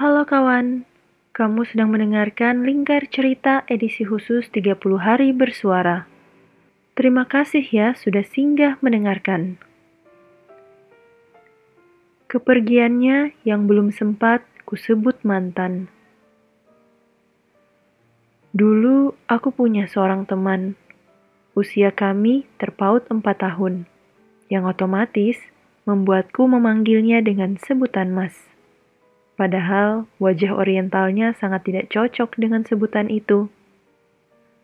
Halo kawan, kamu sedang mendengarkan Lingkar Cerita edisi khusus 30 hari bersuara. Terima kasih ya sudah singgah mendengarkan. Kepergiannya yang belum sempat kusebut mantan. Dulu aku punya seorang teman. Usia kami terpaut empat tahun, yang otomatis membuatku memanggilnya dengan sebutan mas. Padahal wajah orientalnya sangat tidak cocok dengan sebutan itu.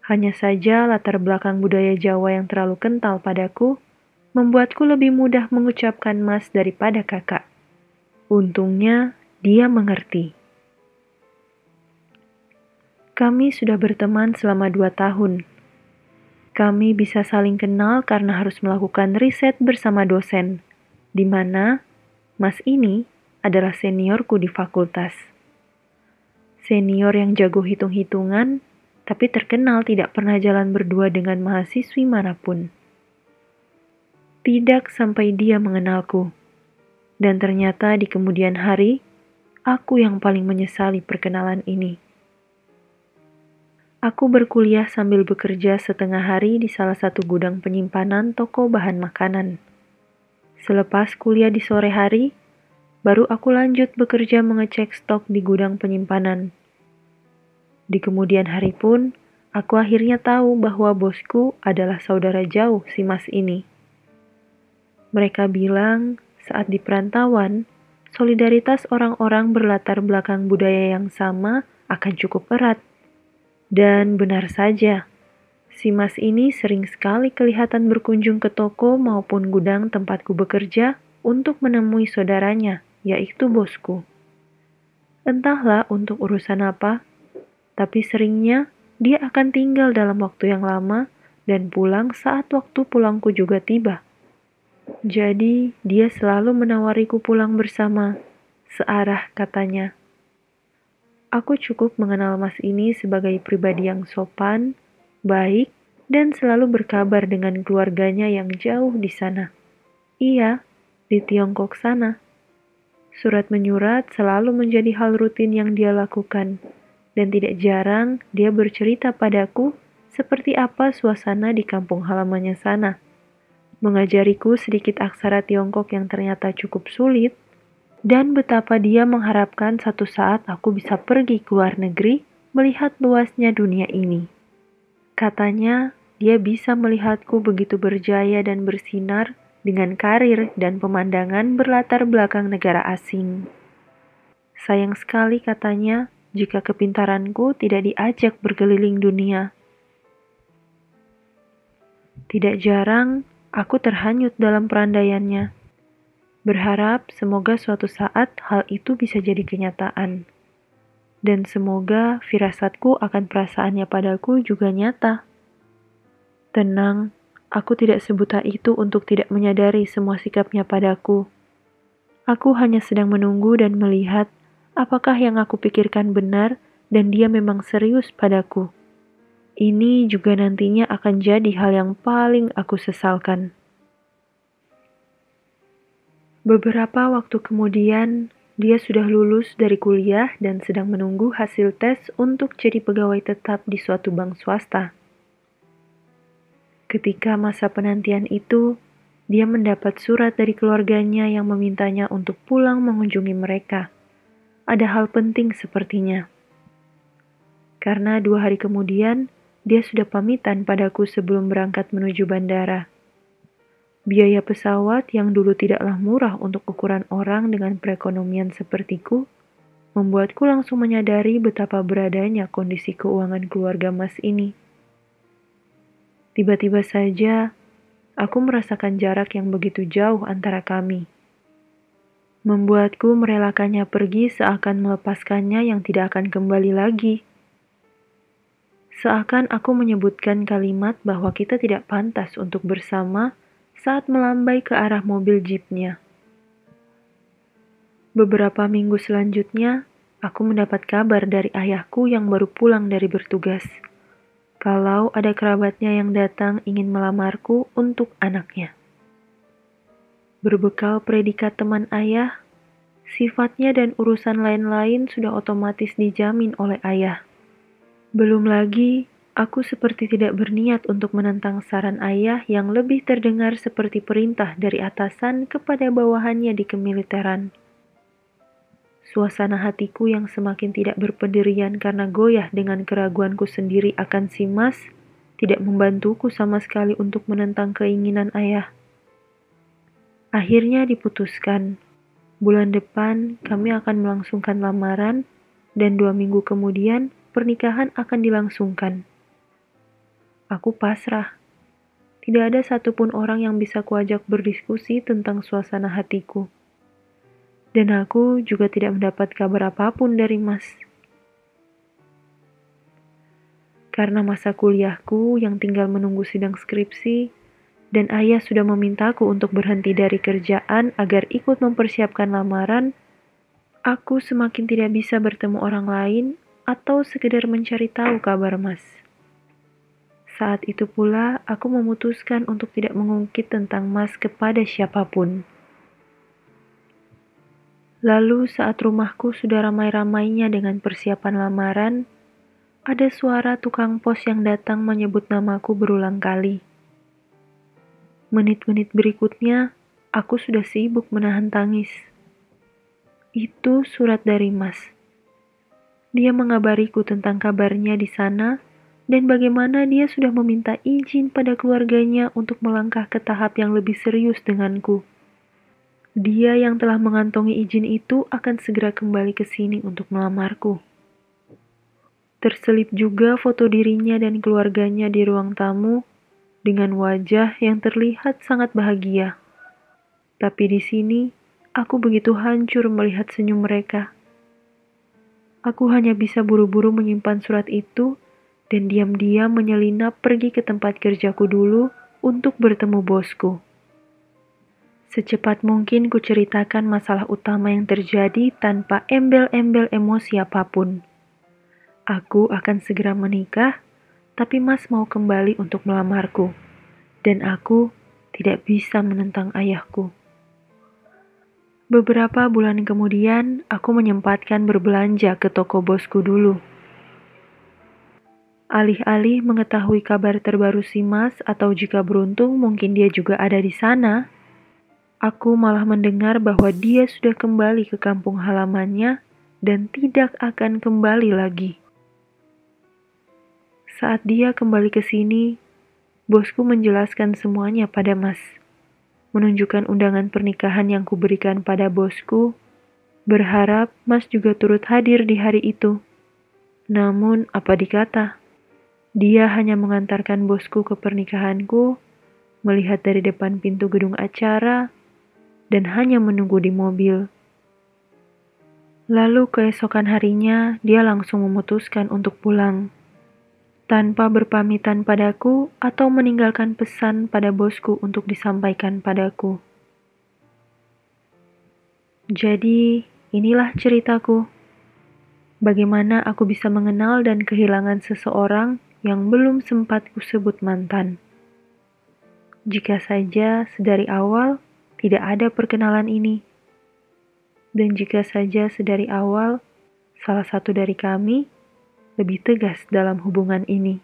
Hanya saja latar belakang budaya Jawa yang terlalu kental padaku membuatku lebih mudah mengucapkan mas daripada kakak. Untungnya dia mengerti. Kami sudah berteman selama dua tahun. Kami bisa saling kenal karena harus melakukan riset bersama dosen, di mana mas ini adalah seniorku di fakultas. Senior yang jago hitung-hitungan, tapi terkenal tidak pernah jalan berdua dengan mahasiswi mana pun. Tidak sampai dia mengenalku. Dan ternyata di kemudian hari, aku yang paling menyesali perkenalan ini. Aku berkuliah sambil bekerja setengah hari di salah satu gudang penyimpanan toko bahan makanan. Selepas kuliah di sore hari, Baru aku lanjut bekerja mengecek stok di gudang penyimpanan. Di kemudian hari pun, aku akhirnya tahu bahwa bosku adalah saudara jauh si mas ini. Mereka bilang saat di perantauan, solidaritas orang-orang berlatar belakang budaya yang sama akan cukup erat. Dan benar saja, si mas ini sering sekali kelihatan berkunjung ke toko maupun gudang tempatku bekerja untuk menemui saudaranya yaitu bosku. Entahlah untuk urusan apa, tapi seringnya dia akan tinggal dalam waktu yang lama dan pulang saat waktu pulangku juga tiba. Jadi, dia selalu menawariku pulang bersama, searah katanya. Aku cukup mengenal Mas ini sebagai pribadi yang sopan, baik, dan selalu berkabar dengan keluarganya yang jauh di sana. Iya, di Tiongkok sana. Surat menyurat selalu menjadi hal rutin yang dia lakukan, dan tidak jarang dia bercerita padaku seperti apa suasana di kampung halamannya sana. Mengajariku sedikit aksara Tiongkok yang ternyata cukup sulit, dan betapa dia mengharapkan satu saat aku bisa pergi ke luar negeri melihat luasnya dunia ini. Katanya, dia bisa melihatku begitu berjaya dan bersinar dengan karir dan pemandangan berlatar belakang negara asing. Sayang sekali katanya jika kepintaranku tidak diajak berkeliling dunia. Tidak jarang aku terhanyut dalam perandaiannya. Berharap semoga suatu saat hal itu bisa jadi kenyataan. Dan semoga firasatku akan perasaannya padaku juga nyata. Tenang, Aku tidak sebuta itu untuk tidak menyadari semua sikapnya padaku. Aku hanya sedang menunggu dan melihat apakah yang aku pikirkan benar dan dia memang serius padaku. Ini juga nantinya akan jadi hal yang paling aku sesalkan. Beberapa waktu kemudian, dia sudah lulus dari kuliah dan sedang menunggu hasil tes untuk jadi pegawai tetap di suatu bank swasta. Ketika masa penantian itu, dia mendapat surat dari keluarganya yang memintanya untuk pulang mengunjungi mereka. Ada hal penting sepertinya. Karena dua hari kemudian, dia sudah pamitan padaku sebelum berangkat menuju bandara. Biaya pesawat yang dulu tidaklah murah untuk ukuran orang dengan perekonomian sepertiku, membuatku langsung menyadari betapa beradanya kondisi keuangan keluarga Mas ini. Tiba-tiba saja, aku merasakan jarak yang begitu jauh antara kami. Membuatku merelakannya pergi seakan melepaskannya yang tidak akan kembali lagi. Seakan aku menyebutkan kalimat bahwa kita tidak pantas untuk bersama saat melambai ke arah mobil jeepnya. Beberapa minggu selanjutnya, aku mendapat kabar dari ayahku yang baru pulang dari bertugas kalau ada kerabatnya yang datang ingin melamarku untuk anaknya. Berbekal predikat teman ayah, sifatnya dan urusan lain-lain sudah otomatis dijamin oleh ayah. Belum lagi, aku seperti tidak berniat untuk menentang saran ayah yang lebih terdengar seperti perintah dari atasan kepada bawahannya di kemiliteran. Suasana hatiku yang semakin tidak berpendirian karena goyah dengan keraguanku sendiri akan si Mas tidak membantuku sama sekali untuk menentang keinginan ayah. Akhirnya diputuskan Bulan depan kami akan melangsungkan lamaran dan dua minggu kemudian pernikahan akan dilangsungkan. Aku pasrah. Tidak ada satupun orang yang bisa kuajak berdiskusi tentang suasana hatiku. Dan aku juga tidak mendapat kabar apa pun dari Mas. Karena masa kuliahku yang tinggal menunggu sidang skripsi, dan ayah sudah memintaku untuk berhenti dari kerjaan agar ikut mempersiapkan lamaran, aku semakin tidak bisa bertemu orang lain atau sekedar mencari tahu kabar Mas. Saat itu pula aku memutuskan untuk tidak mengungkit tentang Mas kepada siapa pun. Lalu saat rumahku sudah ramai-ramainya dengan persiapan lamaran, ada suara tukang pos yang datang menyebut namaku berulang kali. Menit-menit berikutnya, aku sudah sibuk menahan tangis. Itu surat dari Mas. Dia mengabariku tentang kabarnya di sana dan bagaimana dia sudah meminta izin pada keluarganya untuk melangkah ke tahap yang lebih serius denganku. Dia yang telah mengantongi izin itu akan segera kembali ke sini untuk melamarku. Terselip juga foto dirinya dan keluarganya di ruang tamu dengan wajah yang terlihat sangat bahagia. Tapi di sini, aku begitu hancur melihat senyum mereka. Aku hanya bisa buru-buru menyimpan surat itu dan diam-diam menyelinap pergi ke tempat kerjaku dulu untuk bertemu bosku. Secepat mungkin ku ceritakan masalah utama yang terjadi tanpa embel-embel emosi apa pun. Aku akan segera menikah tapi Mas mau kembali untuk melamarku, dan aku tidak bisa menentang ayahku. Beberapa bulan kemudian, aku menyempatkan berbelanja ke toko bosku dulu. Alih-alih mengetahui kabar terbaru si Mas atau jika beruntung mungkin dia juga ada di sana, aku malah mendengar bahwa dia sudah kembali ke kampung halamannya dan tidak akan kembali lagi. Saat dia kembali ke sini, bosku menjelaskan semuanya pada Mas. Menunjukkan undangan pernikahan yang kuberikan pada bosku, berharap Mas juga turut hadir di hari itu. Namun, apa dikata? Dia hanya mengantarkan bosku ke pernikahanku, melihat dari depan pintu gedung acara, dan hanya menunggu di mobil. Lalu keesokan harinya, dia langsung memutuskan untuk pulang tanpa berpamitan padaku atau meninggalkan pesan pada bosku untuk disampaikan padaku. Jadi, inilah ceritaku. Bagaimana aku bisa mengenal dan kehilangan seseorang yang belum sempat kusebut mantan. Jika saja sedari awal tidak ada perkenalan ini, dan jika saja sedari awal salah satu dari kami lebih tegas dalam hubungan ini.